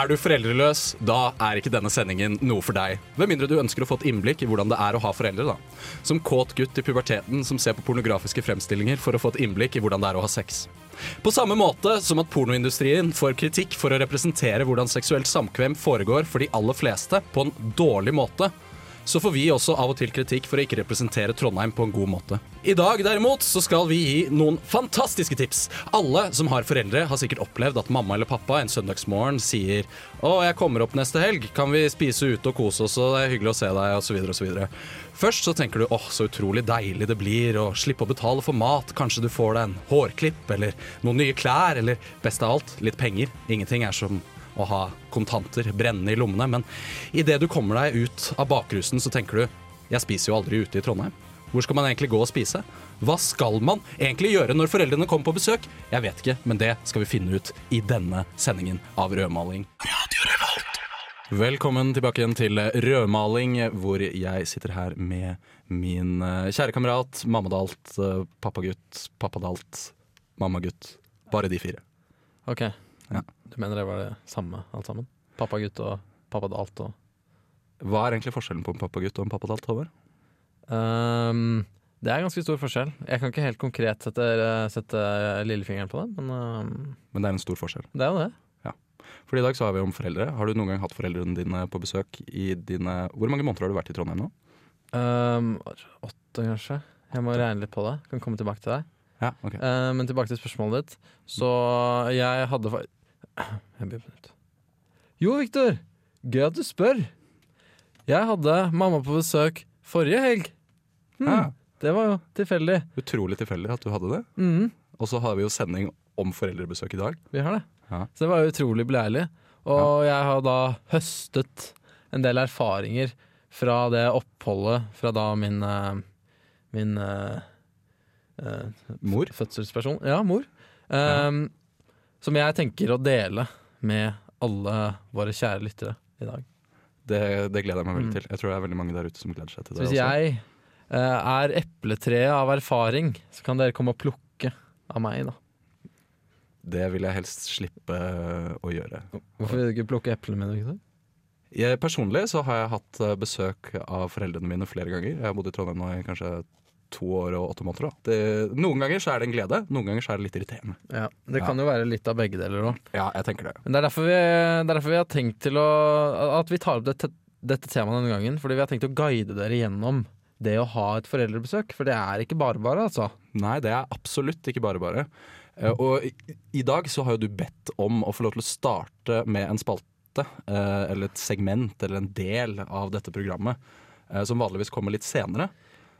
Er du foreldreløs, da er ikke denne sendingen noe for deg. Med mindre du ønsker å få et innblikk i hvordan det er å ha foreldre. da. Som kåt gutt i puberteten som ser på pornografiske fremstillinger for å få et innblikk i hvordan det er å ha sex. På samme måte som at pornoindustrien får kritikk for å representere hvordan seksuelt samkvem foregår for de aller fleste på en dårlig måte, så får vi også av og til kritikk for å ikke representere Trondheim på en god måte. I dag derimot så skal vi gi noen fantastiske tips. Alle som har foreldre har sikkert opplevd at mamma eller pappa en søndagsmorgen sier 'Å, jeg kommer opp neste helg. Kan vi spise ute og kose oss, og det er hyggelig å se deg', osv. osv. Først så tenker du 'åh, så utrolig deilig det blir å slippe å betale for mat'. Kanskje du får deg en hårklipp eller noen nye klær, eller best av alt, litt penger. Ingenting er som å ha kontanter brennende i lommene, men idet du kommer deg ut av bakrusen, så tenker du 'jeg spiser jo aldri ute i Trondheim'. Hvor skal man egentlig gå og spise? Hva skal man egentlig gjøre når foreldrene kommer på besøk? Jeg vet ikke, men det skal vi finne ut i denne sendingen av Rødmaling. Velkommen tilbake igjen til Rødmaling, hvor jeg sitter her med min eh, kjære kamerat, mammadalt, eh, pappagutt, pappadalt, mammagutt. Bare de fire. Ok. Du mener det var det samme alt sammen? Pappagutt og pappadalt og Hva er egentlig forskjellen på en pappagutt og en pappadalt, Håvard? Um, Det er ganske stor forskjell. Jeg kan ikke helt konkret sette, sette lillefingeren på det, men um, Men det er en stor forskjell. det er jo det. Ja. For i dag så har vi om foreldre. Har du noen gang hatt foreldrene dine på besøk i dine Hvor mange måneder har du vært i Trondheim nå? Um, åtte, kanskje. Jeg må regne litt på det. Kan komme tilbake til deg. Ja, ok. uh, men tilbake til spørsmålet ditt. Så jeg hadde Jeg blir på. Jo, Viktor! Gøy at du spør. Jeg hadde mamma på besøk forrige helg. Ja. Det var jo tilfeldig. Utrolig tilfeldig at du hadde det. Mm. Og så har vi jo sending om foreldrebesøk i dag. vi har det. Ja. Så det var jo utrolig beleilig. Og jeg har da høstet en del erfaringer fra det oppholdet fra da min eh, Min uh, uh, Mor? fødselsperson. Ja, mor. Um, Som jeg tenker å dele med alle våre kjære lyttere i dag. Det, det gleder jeg meg veldig Mm. til. Jeg tror det er veldig mange der ute som gleder seg til Så det hvis også. jeg uh, er epletreet av erfaring, så kan dere komme og plukke av meg, da. Det vil jeg helst slippe å gjøre. Hvorfor vil du ikke plukke eplene mine? Ikke? Jeg, personlig så har jeg hatt eh, besøk av foreldrene mine flere ganger. Jeg har bodd i Trondheim nå i kanskje to år og åtte måneder. Da. Det, noen ganger så er det en glede, noen ganger så er det litt irriterende. Ja, Det kan jo være litt av begge deler òg. Ja, jeg tenker det. Men det er, derfor vi, er derfor vi har tenkt til å At vi tar opp dette, dette temaet denne gangen. Fordi vi har tenkt å guide dere gjennom det å ha et foreldrebesøk. For det er ikke bare bare, altså. Nei, det er absolutt ikke bare bare. Eh, Og i, i dag så har jo du bedt om å få lov til å starte med en spalte, eh, eller et segment, eller en del av dette programmet, eh, som vanligvis kommer litt senere.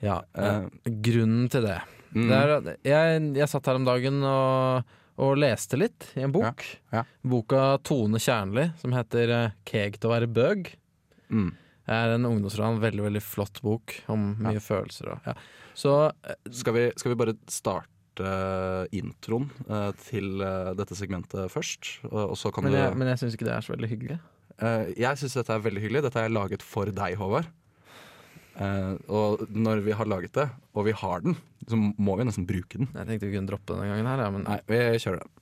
Ja, Eh, Grunnen til det, Mm. det er, jeg, jeg satt her om dagen og, og leste litt i en bok. Ja, ja. Boka Tone Kjernli, som heter eh, 'Keg til å være bøg'. Mm. Det er en ungdomsroman, veldig veldig flott bok om mye følelser. Og, ja. Så eh, Skal, vi, skal vi bare starte eh, introen uh, til uh, dette segmentet først? Og, og så kan Men du jeg, men jeg syns ikke det er så veldig hyggelig. Uh, Jeg syns dette er veldig hyggelig. Dette er laget for deg, Håvard. Eh, og når vi har laget det, og vi har den, så må vi nesten bruke den. Jeg tenkte vi kunne droppe denne gangen her, ja, men Nei, vi kjører den.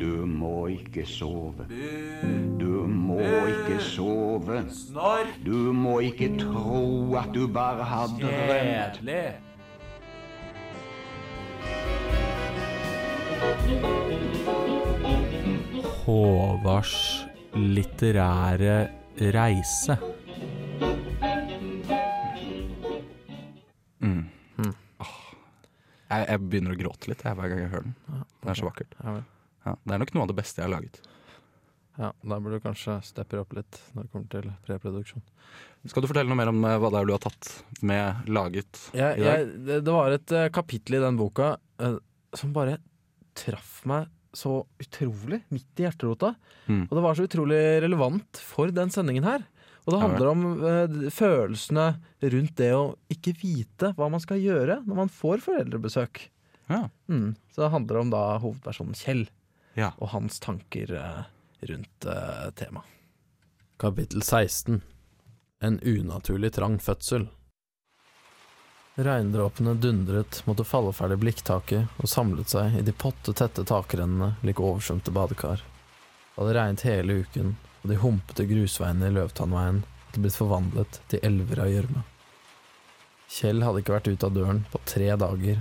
Du må ikke sove. Du må ikke sove. Du må ikke tro at du bare har drømt. Håvards litterære reise. Jeg, jeg begynner å gråte litt jeg, hver gang jeg hører den. Det er så vakkert. ja. Ja, det er nok noe av det beste jeg har laget. ja, da burde du kanskje steppe opp litt når det kommer til preproduksjon. Skal du fortelle noe mer om eh, hva det er du har tatt med laget Jeg, i dag? jeg, det, det var et eh, kapittel i den boka uh, som bare traff meg så utrolig midt i hjerterota. Mm. Og det var så utrolig relevant for den sendingen her. Og det handler om uh, følelsene rundt det å ikke vite hva man skal gjøre når man får foreldrebesøk. Ja. Mm. Så det handler om da hovedpersonen Kjell Ja. og hans tanker uh, rundt uh, temaet. Kapittel 16 En unaturlig trang fødsel. Regndråpene dundret mot det falleferdige blikktaket og samlet seg i de potte tette takrennene like oversvømte badekar. Det hadde regnet hele uken, og de humpete grusveiene i Løvtannveien hadde blitt forvandlet til elver av gjørme. Kjell hadde ikke vært ute av døren på tre dager,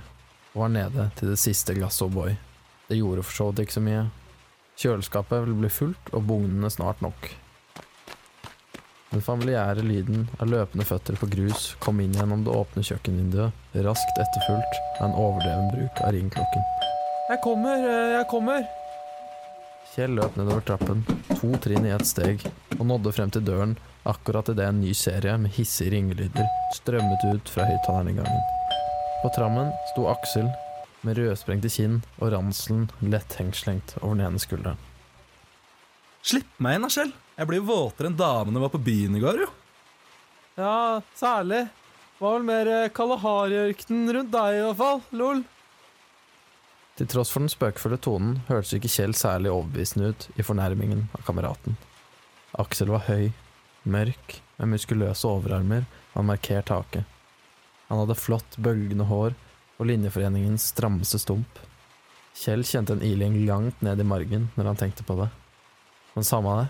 og var nede til det siste glasset O'boy. Det gjorde for så vidt ikke så mye. Kjøleskapet ville bli fullt, og bugnende snart nok. Den familiære lyden av løpende føtter på grus kom inn gjennom det åpne kjøkkenvinduet, raskt etterfulgt av en overdreven bruk av ringklokken. Jeg kommer, eh, jeg kommer! Kjell løp nedover trappen, to trinn i ett steg, og nådde frem til døren akkurat idet en ny serie med hissige ringelyder strømmet ut fra høyttaleren i gangen. På trammen sto Aksel med rødsprengte kinn og ranselen lett hengslengt over den ene skulderen. Slipp meg inn, da, Kjell. Jeg blir våtere enn damene var på byen i går, jo. Ja, særlig. Var vel mer Kalahari-ørkenen rundt deg i hvert fall, lol. Til tross for den spøkefulle tonen hørtes ikke Kjell særlig overbevisende ut i fornærmingen av kameraten. Aksel var høy, mørk, med muskuløse overarmer og en markert hake. Han hadde flott, bølgende hår og linjeforeningens strammeste stump. Kjell kjente en iling langt ned i margen når han tenkte på det. Men samme det,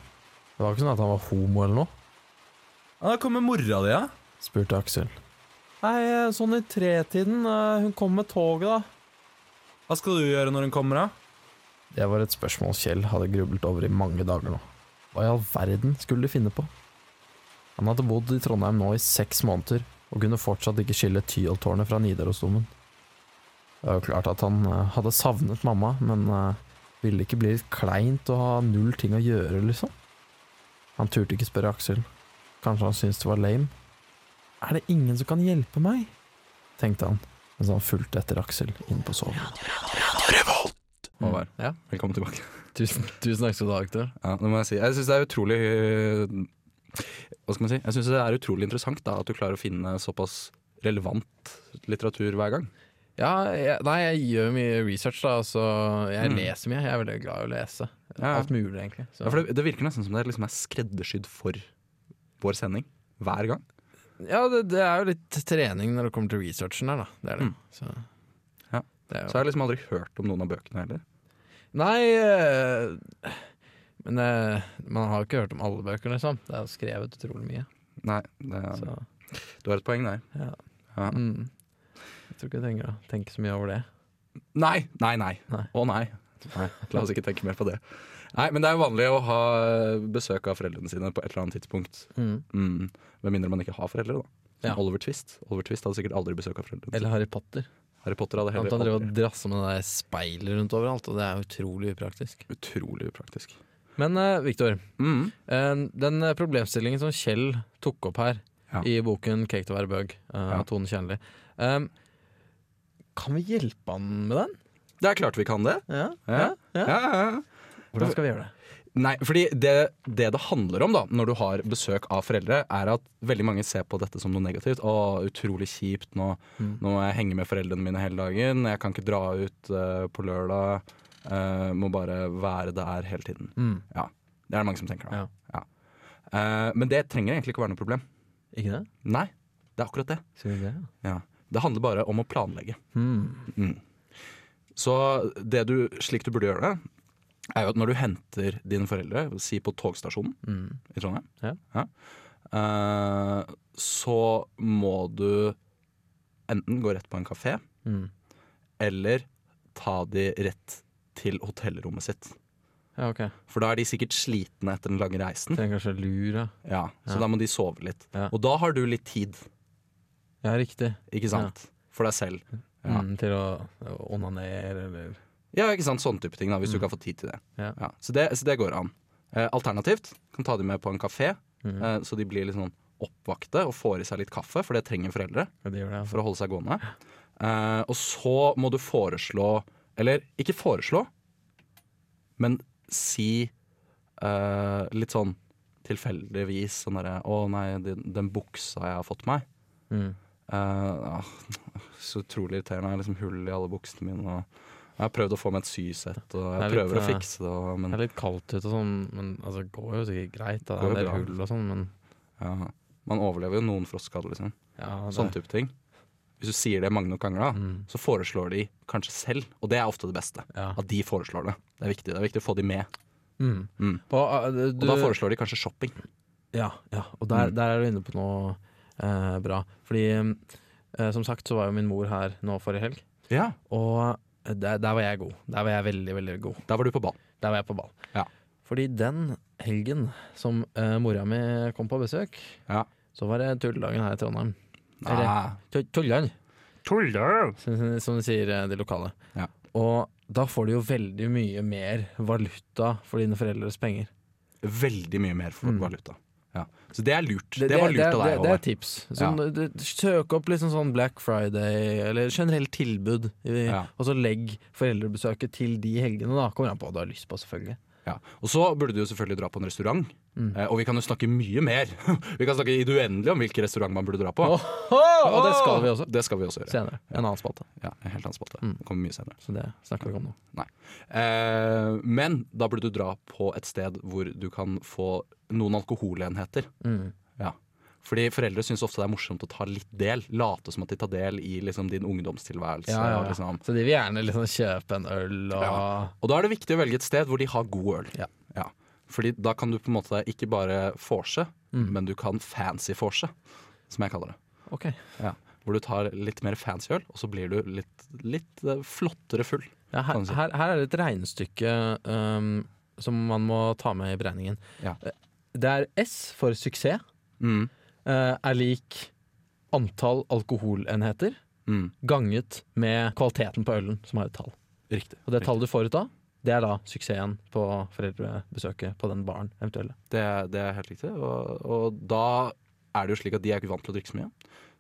det var ikke sånn at han var homo eller noe. Ja, Da kommer mora di, ja. spurte Aksel. Nei, sånn i tretiden. eh, Hun kom med toget, da. Hva skal du gjøre når hun kommer, da? Det var et spørsmål Kjell hadde grublet over i mange dager nå. Hva i all verden skulle de finne på? Han hadde bodd i Trondheim nå i seks måneder, og kunne fortsatt ikke skille Tyholttårnet fra Nidarosdomen. Det var jo klart at han eh, hadde savnet mamma, men eh, ville det ikke bli litt kleint å ha null ting å gjøre, liksom? Han turte ikke spørre Aksel. Kanskje han syntes det var lame? Er det ingen som kan hjelpe meg? tenkte han, mens han fulgte etter Aksel inn på soverommet. Håvard, Ja. velkommen tilbake. Tusen, tusen takk skal du ha, Aktor. Ja, det må jeg si. Jeg syns det er utrolig øh, Hva skal man si? Jeg synes det er utrolig interessant da, at du klarer å finne såpass relevant litteratur hver gang. Ja, jeg, nei, jeg gjør mye research, da. Så jeg Mm. leser mye. Jeg er veldig glad i å lese. Ja. Alt mulig, egentlig. Så. Ja, for det, det virker nesten som det liksom er skreddersydd for vår sending. Hver gang. Ja, det, det er jo litt trening når det kommer til researchen her, da. Det er det. Mm. Så, Ja. det er Så jeg har liksom aldri hørt om noen av bøkene heller. Nei eh, Men eh, man har jo ikke hørt om alle bøker, liksom. Det er jo skrevet utrolig mye. Nei, det, Så, du har et poeng der. ja. Ja. Mm. Jeg tror ikke jeg trenger å tenke så mye over det. Nei, nei, nei. Nei. Å nei. nei. La oss ikke tenke mer på det. Nei, Men det er jo vanlig å ha besøk av foreldrene sine på et eller annet tidspunkt. Mm. Mm. Med mindre man ikke har foreldre, da. Ja. Oliver Twist. Oliver Twist hadde sikkert aldri besøk av foreldrene Eller. Harry Potter. Harry Potter hadde Han heller drev og aldri. drassa med det der speilet rundt overalt, og det er utrolig upraktisk. Utrolig upraktisk. Men uh, Viktor, Mm. uh, Den eh, problemstillingen som Kjell tok opp her Ja. i boken 'Cake til å være bøg' uh, Ja. av Tone Kjernli, eh, kan vi hjelpe han med den? Det er klart vi kan det. Ja, Ja. Ja, ja, ja. Hvordan skal vi gjøre det? Nei, fordi det, det det handler om da når du har besøk av foreldre, er at veldig mange ser på dette som noe negativt. Å, utrolig kjipt. Nå, Mm. nå må jeg henge med foreldrene mine hele dagen. Jeg kan ikke dra ut uh, på lørdag. Uh, må bare være der hele tiden. Mm. Det er det mange som tenker. da Ja. Ja. Uh, men det trenger egentlig ikke å være noe problem. Ikke det? Nei, det er akkurat det. Det? Ja. Det handler bare om å planlegge. Mm. Mm. Så det du, slik du burde gjøre det, er jo at når du henter dine foreldre, si på togstasjonen Mm. i Trondheim, Ja. eh, så må du enten gå rett på en kafé, Mm. eller ta de rett til hotellrommet sitt. Ja, okay. For da er de sikkert slitne etter den lange reisen. Trenger kanskje lur, ja. Ja, så Ja. da må de sove litt. Ja. Og da har du litt tid, Ja, riktig. ikke sant? For deg selv. Ja. Mm, til å onanere eller Ja, ikke sant? sånn type ting, da, hvis du ikke har fått tid til det. Ja. Så, det så det går an. Eh, alternativt kan ta de med på en kafé, mm. eh, så de blir litt sånn oppvakte og får i seg litt kaffe, for det trenger foreldre Ja, det det. for å holde seg gående. Eh, og så må du foreslå, eller ikke foreslå, men si eh, litt sånn tilfeldigvis sånn derre Å nei, den, den buksa jeg har fått meg. Mm. Eh, ah, så utrolig irriterende. Jeg har liksom hull i alle buksene mine. Og jeg har prøvd å få meg et sysett, og jeg er litt, prøver å eh, fikse det. og- Men Det er litt kaldt ute og sånn, men altså, det går jo sikkert greit. Da. Det er en del hull og sånn, men ja, man overlever jo noen frostskader, liksom. ja, Sånn type ting. Hvis du sier det mange nok ganger, da, Mm. så foreslår de kanskje selv. Og det er ofte det beste. Ja. At de foreslår det. Det er viktig, det er viktig å få de med. Mm. Mm. Og, uh, du, Og da foreslår de kanskje shopping. Ja, ja. og der, Mm. der er du inne på noe eh, bra. Fordi eh, som sagt så var jo min mor her nå forrige helg, Ja. og der, der var jeg god. Der var jeg veldig, veldig god. Der var du på ball. Der var jeg på ball. Ja. Fordi den helgen som uh, mora mi kom på besøk, Ja. så var det tulledagen her i Trondheim. Ah. Eller- tulldagen Tullan, som, som de sier eh, de lokale. Ja. Og da får du jo veldig mye mer valuta for dine foreldres penger. Veldig mye mer for Mm. valuta. Ja. Så det er lurt. Det, var lurt av deg, deg. det er tips. Sånn, det- Søk opp liksom sånn Black Friday, eller generelt tilbud, i, Ja. og så legg foreldrebesøket til de helgene. da Kommer an på hva du har lyst på, selvfølgelig. Ja. Og så burde du jo selvfølgelig dra på en restaurant. Mm. Eh, og vi kan jo snakke mye mer. vi kan snakke i det uendelige om hvilken restaurant man burde dra på. Og det skal vi også. Det skal vi også gjøre. Senere. En annen spalte. Ja, en helt annen spalte. Mm. Det kommer mye senere. Så det snakker vi ikke om nå. Eh, men da burde du dra på et sted hvor du kan få noen alkoholenheter. Mm. Ja. Fordi foreldre syns ofte det er morsomt å ta litt del. Late som at de tar del i liksom, din ungdomstilværelse. Ja, ja, ja. Liksom. Så de vil gjerne liksom kjøpe en øl og Ja. Og da er det viktig å velge et sted hvor de har god øl. Ja. Fordi da kan du på en måte ikke bare vorse, Mm. men du kan fancy vorse, som jeg kaller det. Ok. Ja. Hvor du tar litt mer fancy øl, og så blir du litt, litt eh, flottere full. Ja, her, si. her, her er det et regnestykke um, som man må ta med i beregningen. Ja. Eh, Det er S for suksess Mm. Eh, er lik antall alkoholenheter Mm. ganget med kvaliteten på ølen, som har et tall. Riktig. Og det tallet du får ut da, det er da suksessen på foreldrebesøket på den baren eventuelle. Det, det er helt riktig. Og, og da er det jo slik at de er ikke vant til å drikke så mye.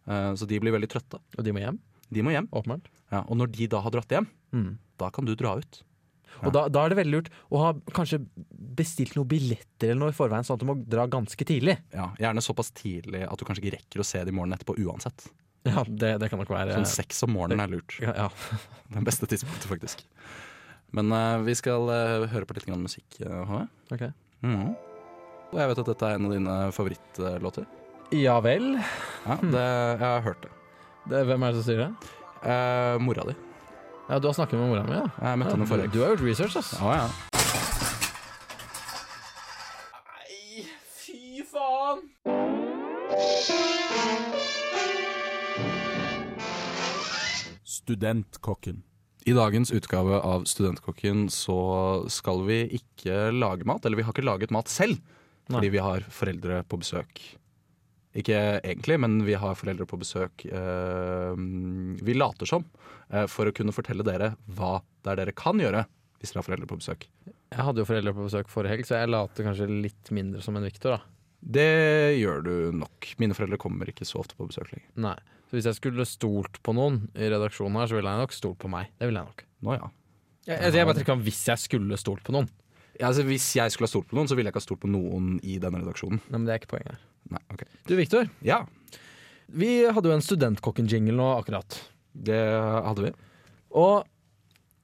Uh, så de blir veldig trøtte. Og de må hjem, De må hjem. åpenbart. Ja, og når de da har dratt hjem, Mm. da kan du dra ut. Og da, da er det veldig lurt å ha kanskje bestilt noen billetter eller noe i forveien, sånn at du må dra ganske tidlig. Ja, gjerne såpass tidlig at du kanskje ikke rekker å se det i morgen etterpå uansett. Ja, det, det kan nok være Sånn seks om morgenen er lurt. ja, ja. Det beste tidspunktet, faktisk. Men uh, vi skal uh, høre på litt grann musikk, uh, okay. Ok. Mhm. Og jeg vet at dette er en av dine favorittlåter. ja vel. Ja, det, jeg har hørt det. Det, hvem er det som sier det? Eh, mora di. Ja, Du har snakket med mora mi, ja? Jeg møtte henne ja forrige du, du har gjort research, ass. Ja, ja. Nei, fy faen! Studentkokken. I dagens utgave av Studentkokken så skal vi ikke lage mat. Eller vi har ikke laget mat selv, fordi Nei. vi har foreldre på besøk. Ikke egentlig, men vi har foreldre på besøk. eh, vi later som, eh, for å kunne fortelle dere hva det er dere kan gjøre hvis dere har foreldre på besøk. Jeg hadde jo foreldre på besøk forrige helg, så jeg later kanskje litt mindre som en Victor, da. Det gjør du nok. Mine foreldre kommer ikke så ofte på besøk lenger. Nei. Så hvis jeg skulle stolt på noen i redaksjonen her, så ville jeg nok stolt på meg. Det ville jeg nok. Nå ja. Jeg, jeg, jeg bare tenker om hvis jeg skulle stolt på noen. Ja, altså, hvis jeg skulle ha stolt på noen, så ville jeg ikke ha stolt på noen i denne redaksjonen. Nei, men det er ikke poenget. Nei, ok. Du, Victor. Ja, Vi hadde jo en Studentkokken-jingle nå akkurat. det hadde vi. Og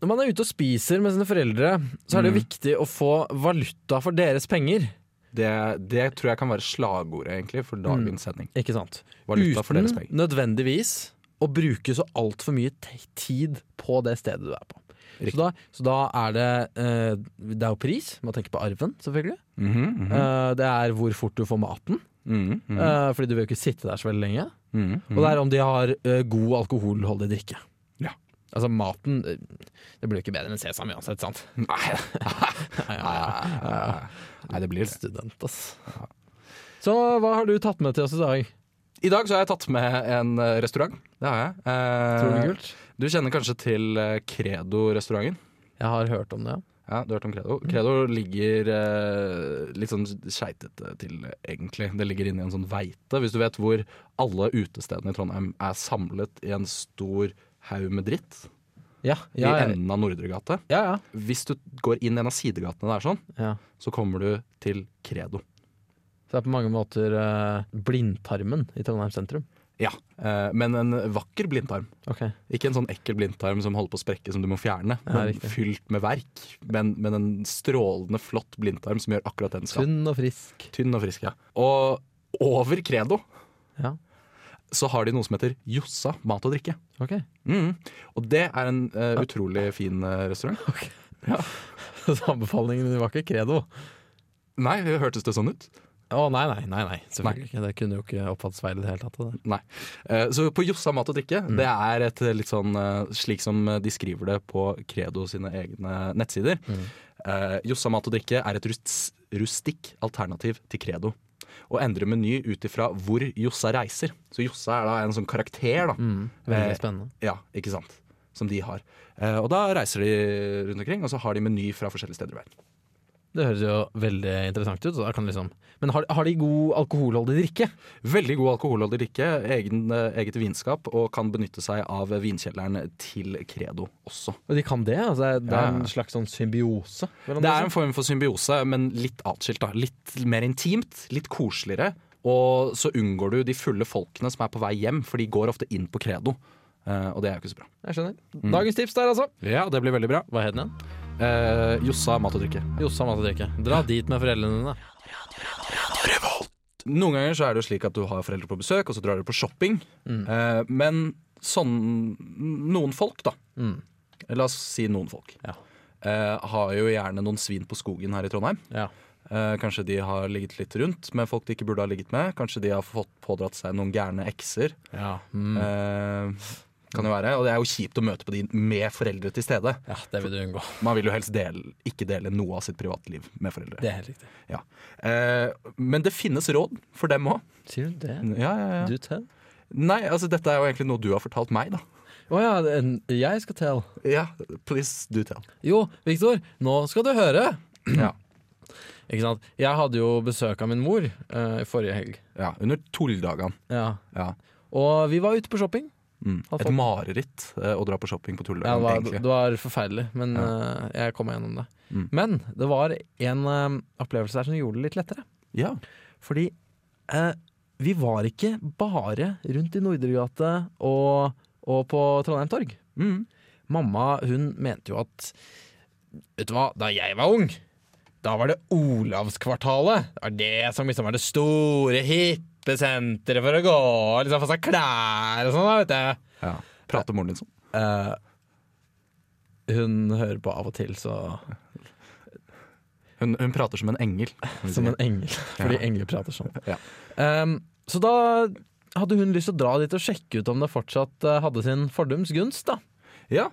når man er ute og spiser med sine foreldre, så er det jo Mm. viktig å få valuta for deres penger. Det, det tror jeg kan være slagordet egentlig for dagens sending. Ikke sant? Valuta for deres Uten nødvendigvis å bruke så altfor mye tid på det stedet du er på. Så da, så da er det eh, Det er jo pris. Man tenker på arven, selvfølgelig. Mm -hmm. Eh, det er hvor fort du får maten, Mm -hmm. eh, fordi du vil jo ikke sitte der så veldig lenge. mhm, Og det er om de har eh, god alkoholholdig drikke. Ja. Altså maten eh, Det blir jo ikke bedre enn sesam uansett, sant? Nei, Nei, det blir det. Student, ass. Så hva har du tatt med til oss i dag? I dag så har jeg tatt med en restaurant. Det har jeg. Eh, er kult. Du kjenner kanskje til eh, Credo-restauranten? Jeg har hørt om det, ja. Ja, du har hørt om Credo? Credo ligger eh, litt sånn skeitete til, egentlig. Det ligger inni en sånn veite. Hvis du vet hvor alle utestedene i Trondheim er samlet i en stor haug med dritt Ja, i ja, I enden av Nordre gate. ja, ja. Hvis du går inn en av sidegatene der sånn, ja. så kommer du til Credo. Det er på mange måter eh, blindtarmen i Trondheim sentrum. Ja, eh, men en vakker blindtarm. Okay. Ikke en sånn ekkel blindtarm som holder på å sprekke som du må fjerne, Ja, fylt med verk. Men, men en strålende flott blindtarm som gjør akkurat den skal. Tynn og frisk. Tynn og frisk, ja. Og over Credo Ja, så har de noe som heter Jossa mat og drikke. ok. Mm. Og det er en uh, utrolig fin eh, restaurant. Så anbefalingen din var ikke credo? Nei, hørtes det sånn ut? Å nei, nei, nei, nei, selvfølgelig ikke. Det kunne jo ikke oppfattes feil i det hele tatt. Det. Nei. Eh, Så på Jossa mat og drikke, Mm. det er et litt sånn eh, slik som de skriver det på Credo sine egne nettsider. Mm. Eh, Jossa mat og drikke er et rust rustikk alternativ til Credo. Og endrer meny ut ifra hvor Jossa reiser. Så Jossa er da en sånn karakter, da. Mm, veldig Eh, spennende. Ja, ikke sant. Som de har. Eh, og da reiser de rundt omkring, og så har de meny fra forskjellige steder i verden. Det høres jo veldig interessant ut. Så da kan liksom Men har, har de god alkoholholdig drikke? Veldig god alkoholholdig drikke, egen, eh, eget vinskap, og kan benytte seg av vinkjelleren til Credo også. Og de kan det? Altså, det er en slags sånn symbiose? Det er en form for symbiose, men litt atskilt. da. Litt mer intimt, litt koseligere. Og så unngår du de fulle folkene som er på vei hjem, for de går ofte inn på Credo. Eh, og det er jo ikke så bra. Jeg skjønner. Dagens tips der, altså. Ja, det blir veldig bra. Hva het den igjen? Eh, Jossa mat og drikke. Jossa mat og drikke. Dra dit med foreldrene dine. Noen ganger så er det jo slik at du har foreldre på besøk, og så drar du på shopping. Eh, men sånn Noen folk, da. Mm. La oss si noen folk. Ja. Eh, har jo gjerne noen svin på skogen her i Trondheim. Ja. Eh, kanskje de har ligget litt rundt med folk de ikke burde ha ligget med. Kanskje de har fått pådratt seg noen gærne ekser. Ja. Mm. Kan jo være, Og det er jo kjipt å møte på de med foreldre til stede. ja, det vil du unngå. Man vil jo helst dele, ikke dele noe av sitt privatliv med foreldre. Det er helt riktig. Ja. Eh, men det finnes råd for dem òg. Sier du det? Ja, ja, ja. Du tell? Nei, altså dette er jo egentlig noe du har fortalt meg, da. Å ja, det er- jeg skal tell. Ja, please do tell. Jo, Viktor, nå skal du høre. Ja. Ikke sant? Jeg hadde jo besøk av min mor eh, i forrige helg. ja under tulldagene. Ja. Ja. Og vi var ute på shopping. Mm. Et mareritt eh, å dra på shopping på Ja, det, var, det var forferdelig, men eh, jeg kom meg gjennom det. Mm. Men det var en uh, opplevelse der som gjorde det litt lettere. Ja. Fordi uh, vi var ikke bare rundt i Nordregate og, og på Trondheim Torg. Mm. Mamma hun mente jo at Vet du hva, da jeg var ung, da var det Olavskvartalet. Det var det som liksom var det store, hippe senteret for å gå og liksom få seg klær og sånn, vet ja. Prater moren din sånn? Eh, hun hører på av og til, så Hun, hun prater som en engel. Som en engel, fordi engler prater sånn. Ja. Ehm, så da hadde hun lyst til å dra dit og sjekke ut om det fortsatt eh, hadde sin fordums gunst, da. Ja.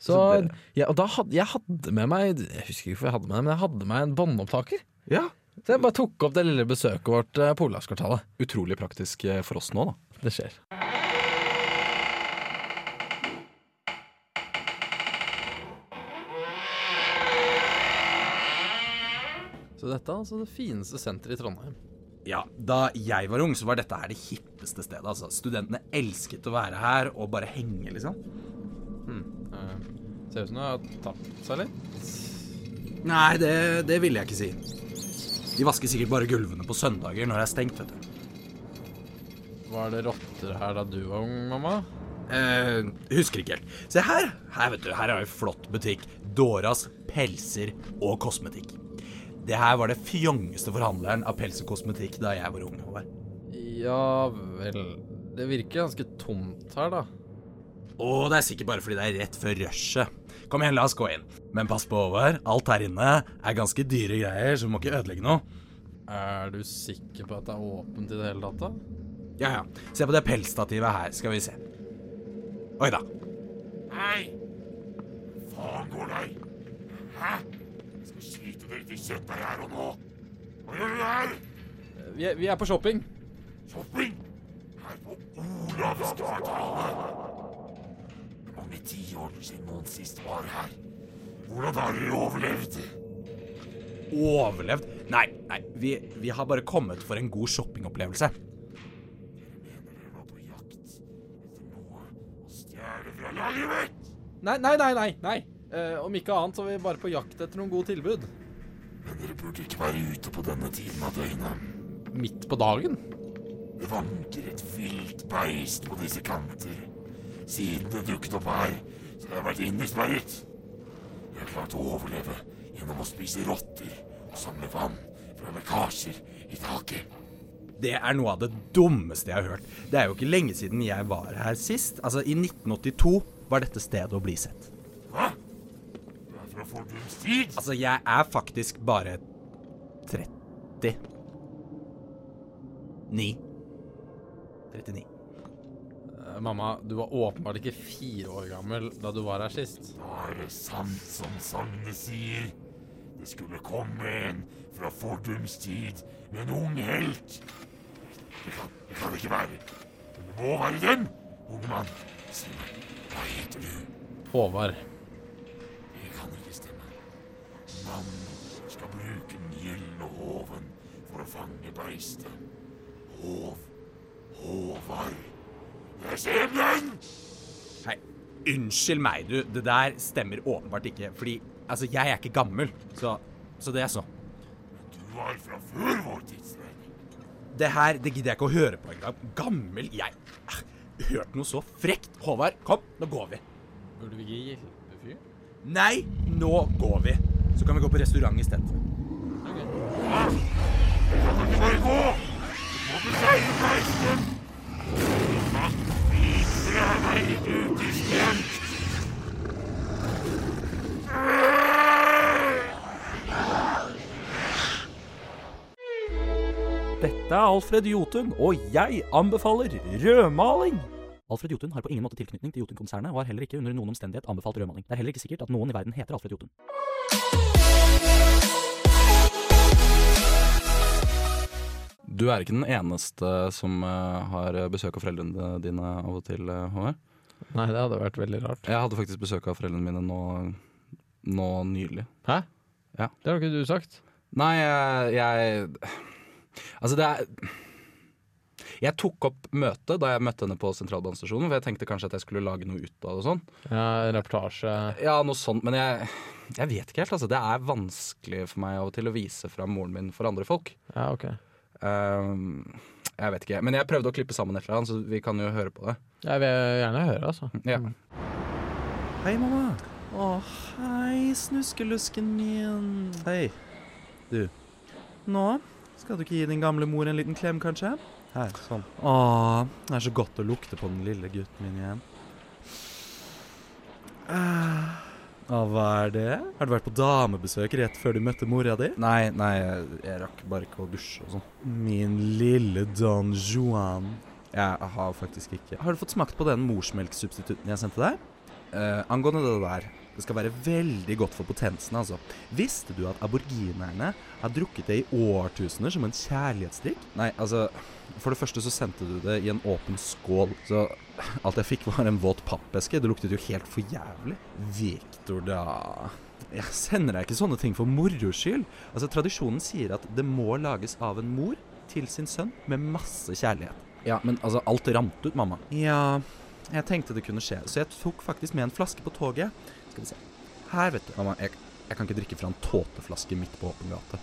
Så, Så det- ja, og da hadde jeg hadde med meg Jeg husker ikke hvorfor jeg hadde med det, men jeg hadde med en båndopptaker. ja. Så jeg bare tok opp det lille besøket vårt eh, på Olavskvartalet. Utrolig praktisk eh, for oss nå, da. Det skjer. Så dette er altså det fineste senteret i Trondheim. Ja, Da jeg var ung, så var dette her det hippeste stedet. altså. Studentene elsket å være her og bare henge, liksom. Eh, ser ut som det har tapt seg litt. Nei, det, det ville jeg ikke si. De vasker sikkert bare gulvene på søndager når det er stengt, vet du. Var det rotter her da du var ung, mamma? Eh, husker ikke helt. Se her. Her vet du, her er en flott butikk. Doras pelser og kosmetikk. Det her var det fjongeste forhandleren av pels og kosmetikk da jeg var ung. Håvard. Ja vel Det virker ganske tomt her, da. Og det er sikkert bare fordi det er rett før rushet. Kom igjen, la oss gå inn. Men pass på, Håvard. Alt her inne er ganske dyre greier, så vi må ikke ødelegge noe. Er du sikker på at det er åpent i det hele tatt, da? Ja, ja. Se på det pelsstativet her, skal vi se. Oi da. Hei! Faen går deg? Hæ? Jeg skal skyte dere til kjøttdeig her og nå. Hva gjør du her? Vi er, vi er på shopping. Shopping? Her på Olavskvartalet. Hvor ti tiår siden noen sist var her? Hvordan har dere overlevd? Overlevd? Nei, nei. Vi, vi har bare kommet for en god shoppingopplevelse. Mener dere var på jakt etter noe å stjele fra laget mitt? Nei, nei, nei. nei, nei. Eh, om ikke annet så er vi bare på jakt etter noen gode tilbud. Men dere burde ikke være ute på denne tiden av døgnet. midt på dagen? Det vanker et vilt beist på disse kanter. Siden det dukket opp her, så har jeg vært innesperret. Jeg har klart å overleve gjennom å spise rotter og samle vann fra lekkasjer i taket. Det er noe av det dummeste jeg har hørt. Det er jo ikke lenge siden jeg var her sist. Altså, i 1982 var dette stedet å bli sett. Hva? Du er fra fordums tid? Altså, jeg er faktisk bare 30. 9. 39. Mamma, du var åpenbart ikke fire år gammel da du var her sist. Da er det sant som sagnet sier. Det skulle komme en fra fordums tid med en ung helt. Det kan, det kan ikke være. Men det må være den, unge mann. Si meg, hva heter du? Håvard. Det kan ikke stemme. Mannen skal bruke den gylne håven for å fange beistet. Håv. Håvard. Hei, unnskyld meg, du. Det der stemmer åpenbart ikke. Fordi altså, jeg er ikke gammel. Så, så det er så. Du var fra før vår tidsregning. Det her det gidder jeg ikke å høre på engang. Gammel jeg eh, Hørt noe så frekt. Håvard, kom, nå går vi. Burde vi ikke hjelpe fyren? Nei, nå går vi. Så kan vi gå på restaurant i stedet. Kan du ikke bare gå? Du må beseire beistet! Meg, du! Dette er Alfred Jotun, og jeg anbefaler rødmaling! Alfred Jotun har på ingen måte tilknytning til Jotun-konsernet, og har heller ikke under noen omstendighet anbefalt rødmaling. Det er heller ikke sikkert at noen i verden heter Alfred Jotun. Du er ikke den eneste som eh, har besøk av foreldrene dine av og til, eh, Håvard. Nei, det hadde vært veldig rart. Jeg hadde faktisk besøk av foreldrene mine nå, nå nylig. Hæ? Ja. Det har ikke du sagt. Nei, jeg, jeg Altså, det er Jeg tok opp møtet da jeg møtte henne på sentralbanestasjonen, for jeg tenkte kanskje at jeg skulle lage noe ut av det og sånn. Ja, reportasje. Ja, noe sånt, men jeg, jeg vet ikke helt, altså. Det er vanskelig for meg av og til å vise fram moren min for andre folk. Ja, ok. Ehm, jeg vet ikke. Men jeg prøvde å klippe sammen et eller annet, så vi kan jo høre på det. Jeg vil gjerne høre, altså. Ja. Hei, mamma. Å, hei, snuskelusken min. Hei. Du. Nå skal du ikke gi din gamle mor en liten klem, kanskje? Her, sånn. Å, det er så godt å lukte på den lille gutten min igjen. Ah, Å, hva er det? Har du vært på damebesøk rett før du møtte mora di? Nei, nei, jeg, jeg rakk bare ikke å dusje og sånn. Min lille Don Juan. Jeg har faktisk ikke. Har du fått smakt på den morsmelksubstitutten jeg sendte deg? Eh, angående det der, det skal være veldig godt for potensen, altså. Visste du at aborginerne har drukket det i årtusener som en kjærlighetsdrikk? Nei, altså For det første så sendte du det i en åpen skål, så alt jeg fikk var en våt pappeske. Det luktet jo helt for jævlig. Victor, da. Jeg sender deg ikke sånne ting for moro skyld. Altså, Tradisjonen sier at det må lages av en mor til sin sønn med masse kjærlighet. Ja, men altså, alt rant ut, mamma. Ja, jeg tenkte det kunne skje, så jeg tok faktisk med en flaske på toget. Skal vi se. Her, vet du. Mamma, jeg, jeg kan ikke drikke fra en tåteflaske midt på åpen gate.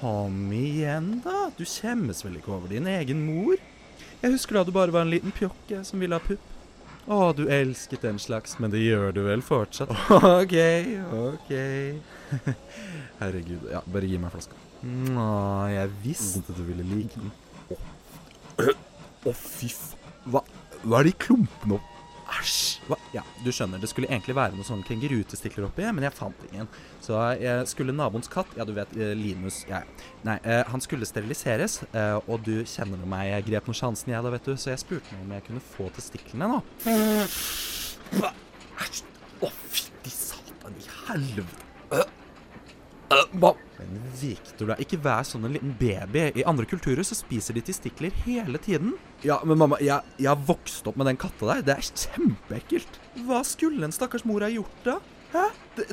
Kom igjen, da. Du skjemmes vel ikke over din egen mor? Jeg husker da du bare var en liten pjokke som ville ha pupp. Å, du elsket den slags, men det gjør du vel fortsatt? OK, OK. Herregud. Ja, bare gi meg flaska. Nå, jeg visste du ville like den. Å, fy faen. Hva, hva er de klumpene opp? Æsj. Hva? Ja, du skjønner, det skulle egentlig være noen sånne kengurutestikler oppi, men jeg fant ingen. Så jeg skulle naboens katt, ja du vet, eh, Linus ja. Nei, eh, han skulle steriliseres, eh, og du kjenner meg, jeg grep noen sjansen jeg da, vet du, så jeg spurte meg om jeg kunne få testiklene nå. Æsj. Å, fytti satan i helvete. Hva? Men Victor, da, ikke vær sånn en liten baby. I andre kulturer så spiser de testikler hele tiden. Ja, men mamma, jeg, jeg har vokst opp med den katta der. Det er kjempeekkelt. Hva skulle en stakkars mor ha gjort da? Hæ?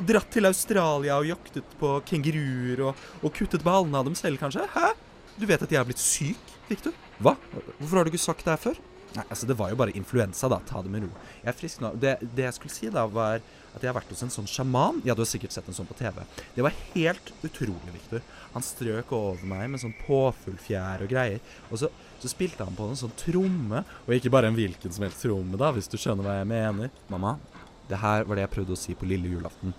Dratt til Australia og jaktet på kenguruer og, og kuttet ballene av dem selv, kanskje? Hæ? Du vet at jeg er blitt syk, Victor? Hva? Hvorfor har du ikke sagt det her før? Nei, altså Det var jo bare influensa, da. Ta det med ro. Jeg er frisk nå. Det, det jeg skulle si, da, var at jeg har vært hos en sånn sjaman. Ja, du har sikkert sett en sånn på TV. Det var helt utrolig, Victor. Han strøk over meg med sånn påfuglfjær og greier. Og så, så spilte han på en sånn tromme. Og ikke bare en hvilken som helst tromme, da, hvis du skjønner hva jeg mener. Mamma, det her var det jeg prøvde å si på lille julaften.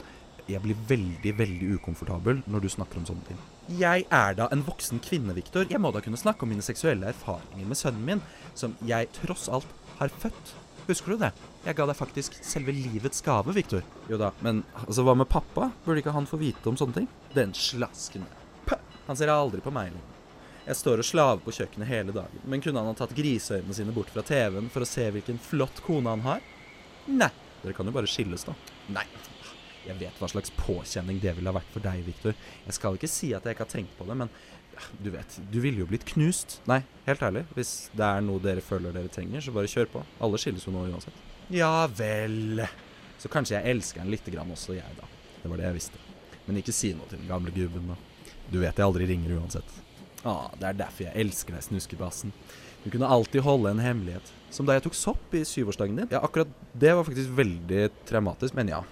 Jeg blir veldig, veldig ukomfortabel når du snakker om sånne ting. Jeg er da en voksen kvinne, Victor. Jeg må da kunne snakke om mine seksuelle erfaringer med sønnen min, som jeg tross alt har født. Husker du det? Jeg ga deg faktisk selve livets gave, Victor. Jo da, men altså, hva med pappa? Burde ikke han få vite om sånne ting? Den slasken. Pah! Han ser aldri på meg lenger. Jeg står og slaver på kjøkkenet hele dagen, men kunne han ha tatt griseøynene sine bort fra TV-en for å se hvilken flott kone han har? Nei. Dere kan jo bare skilles, da. Nei. Jeg vet hva slags påkjenning det ville ha vært for deg, Victor. Jeg skal ikke si at jeg ikke har tenkt på det, men du vet, du ville jo blitt knust. Nei, helt ærlig. Hvis det er noe dere føler dere trenger, så bare kjør på. Alle skilles jo nå uansett. Ja vel. Så kanskje jeg elsker han lite grann også, jeg, da. Det var det jeg visste. Men ikke si noe til den gamle gubben, da. Du vet jeg aldri ringer uansett. Ah, det er derfor jeg elsker deg, snuskebassen. Du kunne alltid holde en hemmelighet. Som da jeg tok sopp i syvårsdagen din. Ja, akkurat det var faktisk veldig traumatisk, men ja.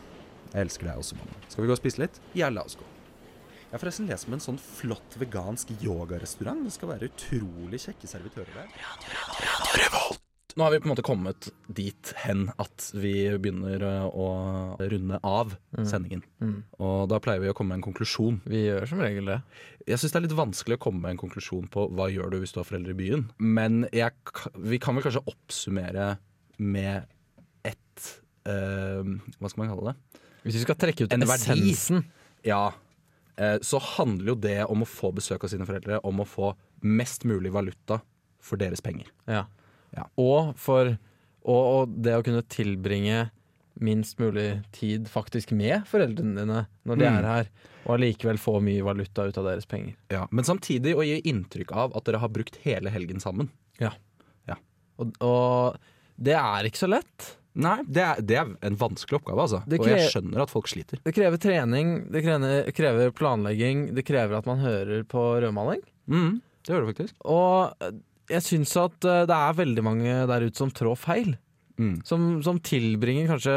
Jeg elsker deg også, mamma. Skal vi gå og spise litt? Ja, la oss gå. Jeg har forresten lest om en sånn flott vegansk yogarestaurant. Det skal være utrolig kjekke servitører der. Nå har vi på en måte kommet dit hen at vi begynner eh, å runde av sendingen. Mm. Og da pleier vi å komme med en konklusjon. Vi gjør som regel det. Jeg syns det er litt vanskelig å komme med en konklusjon på hva gjør du hvis du har foreldre i byen. Men jeg, vi kan vel kanskje oppsummere med ett uh, Hva skal man kalle det? Hvis vi skal trekke ut En verdi. essensen Ja, eh, så handler jo det om å få besøk av sine foreldre, om å få mest mulig valuta for deres penger. ja. Ja. Og for og, og det å kunne tilbringe minst mulig tid faktisk med foreldrene dine når de Mm. er her, og allikevel få mye valuta ut av deres penger. Ja, men samtidig å gi inntrykk av at dere har brukt hele helgen sammen. Og, og det er ikke så lett. Nei, det er, det er en vanskelig oppgave, altså. Krever, Og jeg skjønner at folk sliter. Det krever trening, det krever, krever planlegging, det krever at man hører på rødmaling. Mm, det gjør det faktisk. Og jeg syns at eh, det er veldig mange der ute som trår feil. Mm. Som, som tilbringer kanskje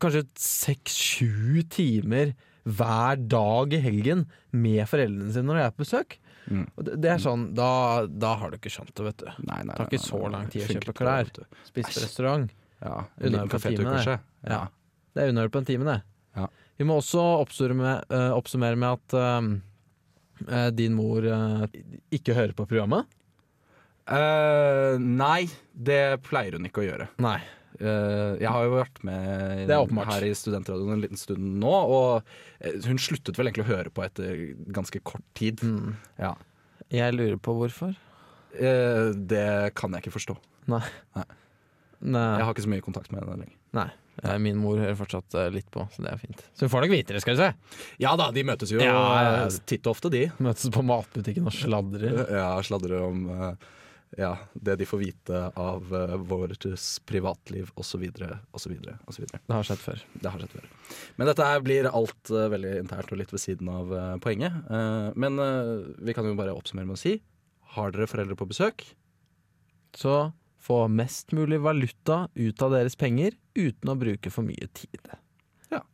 Kanskje seks-sju timer hver dag i helgen med foreldrene sine når de er på besøk. Mm. Det, det er sånn, da, da har du ikke skjønt det, vet du. Nei, nei, Det tar ikke så lang tid å kjøpe klær. Spise på restaurant. Ja, en liten kafétur, kanskje. Ja. Det er unødvendig på en time, det. Ja. Vi må også oppsummere, oppsummere med at eh, eh, din mor uh, ikke hører på programmet. Nei, det pleier hun ikke å gjøre. Nei. Eh, jeg har jo vært med er her i Studentradioen en liten stund nå, og eh, hun sluttet vel egentlig å høre på etter ganske kort tid. Mm. Ja. Jeg lurer på hvorfor. Eh, det kan jeg ikke forstå. Nei. Nei. Jeg har ikke så mye kontakt med henne lenger. Nei. Min mor hører fortsatt litt på, så det er fint. Så hun får nok vite det, skal du se. Ja da, de møtes jo Ja, ja, ja. titt og ofte, de. Møtes på matbutikken og sladrer. Ja, sladrer om eh, ja, det de får vite av uh, vårt privatliv osv. osv. osv. Det har skjedd før. Det har skjedd før. Men dette her blir alt uh, veldig internt og litt ved siden av uh, poenget. Men vi kan jo bare oppsummere med å si har dere foreldre på besøk? Så få mest mulig valuta ut av deres penger uten å bruke for mye tid.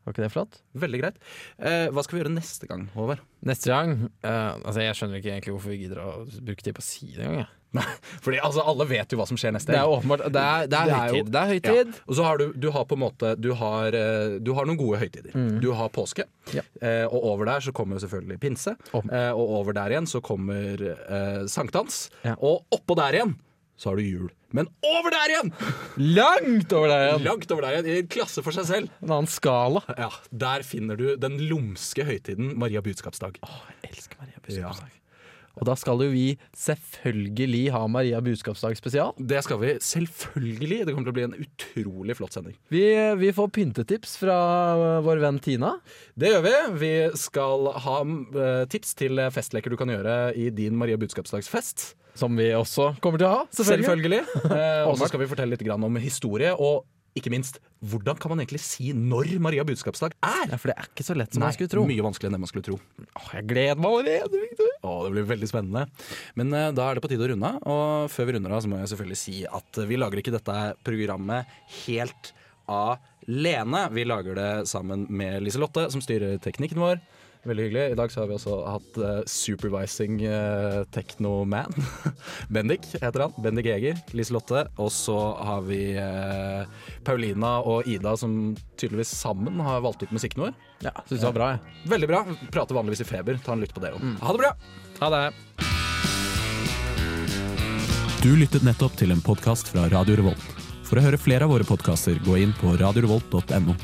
Ja. Var ikke det flott? Veldig greit. Eh, hva skal vi gjøre neste gang, Håvard? Neste gang eh, Altså Jeg skjønner ikke egentlig hvorfor vi gidder å bruke tid på å si det engang. Fordi altså, alle vet jo hva som skjer neste gang. Det er åpenbart Det er, det er høytid. Det er høytid. Og så har du, du har på en måte Du har, eh, du har noen gode høytider. Du har påske, Ja. eh, og over der så kommer jo selvfølgelig pinse. Oh. Eh, og over der igjen så kommer eh, sankthans. Ja. Og oppå der igjen så har du jul. Men over der igjen! Langt over der igjen! Langt over der igjen, i en klasse for seg selv. En annen skala. Ja, Der finner du den lumske høytiden Maria budskapsdag. Jeg elsker Maria budskapsdag. Og da skal jo vi selvfølgelig ha Maria budskapsdag spesial. Det skal vi selvfølgelig. Det kommer til å bli en utrolig flott sending. Vi, vi får pyntetips fra vår venn Tina. Det gjør vi. Vi skal ha eh, tips til festleker du kan gjøre i din Maria budskapsdagsfest. Som vi også kommer til å ha, selvfølgelig. Selvfølgelig. Eh, og så skal vi fortelle litt om historie. Og ikke minst, hvordan kan man egentlig si når Maria budskapsdag er? Ja, For det er ikke så lett som man skulle tro. Mye vanskeligere enn det man skulle tro. Åh, jeg gleder meg allerede, Victor. Åh, det blir veldig spennende. Men uh, da er det på tide å runde av. Og før vi runder av, så må jeg selvfølgelig si at vi lager ikke dette programmet helt alene. Vi lager det sammen med Liselotte, som styrer teknikken vår. Veldig hyggelig. I dag så har vi også hatt uh, supervising uh, techno-man. Bendik heter han. Bendik Eger. Liselotte. Og så har vi uh, Paulina og Ida som tydeligvis sammen har valgt ut musikken vår. Ja, Syns det var bra, jeg. Veldig bra. Prater vanligvis i feber. Ta en lytt på det òg. Ha det bra! Ha det. Du lyttet nettopp til en podkast fra Radio Revolt. For å høre flere av våre podkaster, gå inn på radiorevolt.no.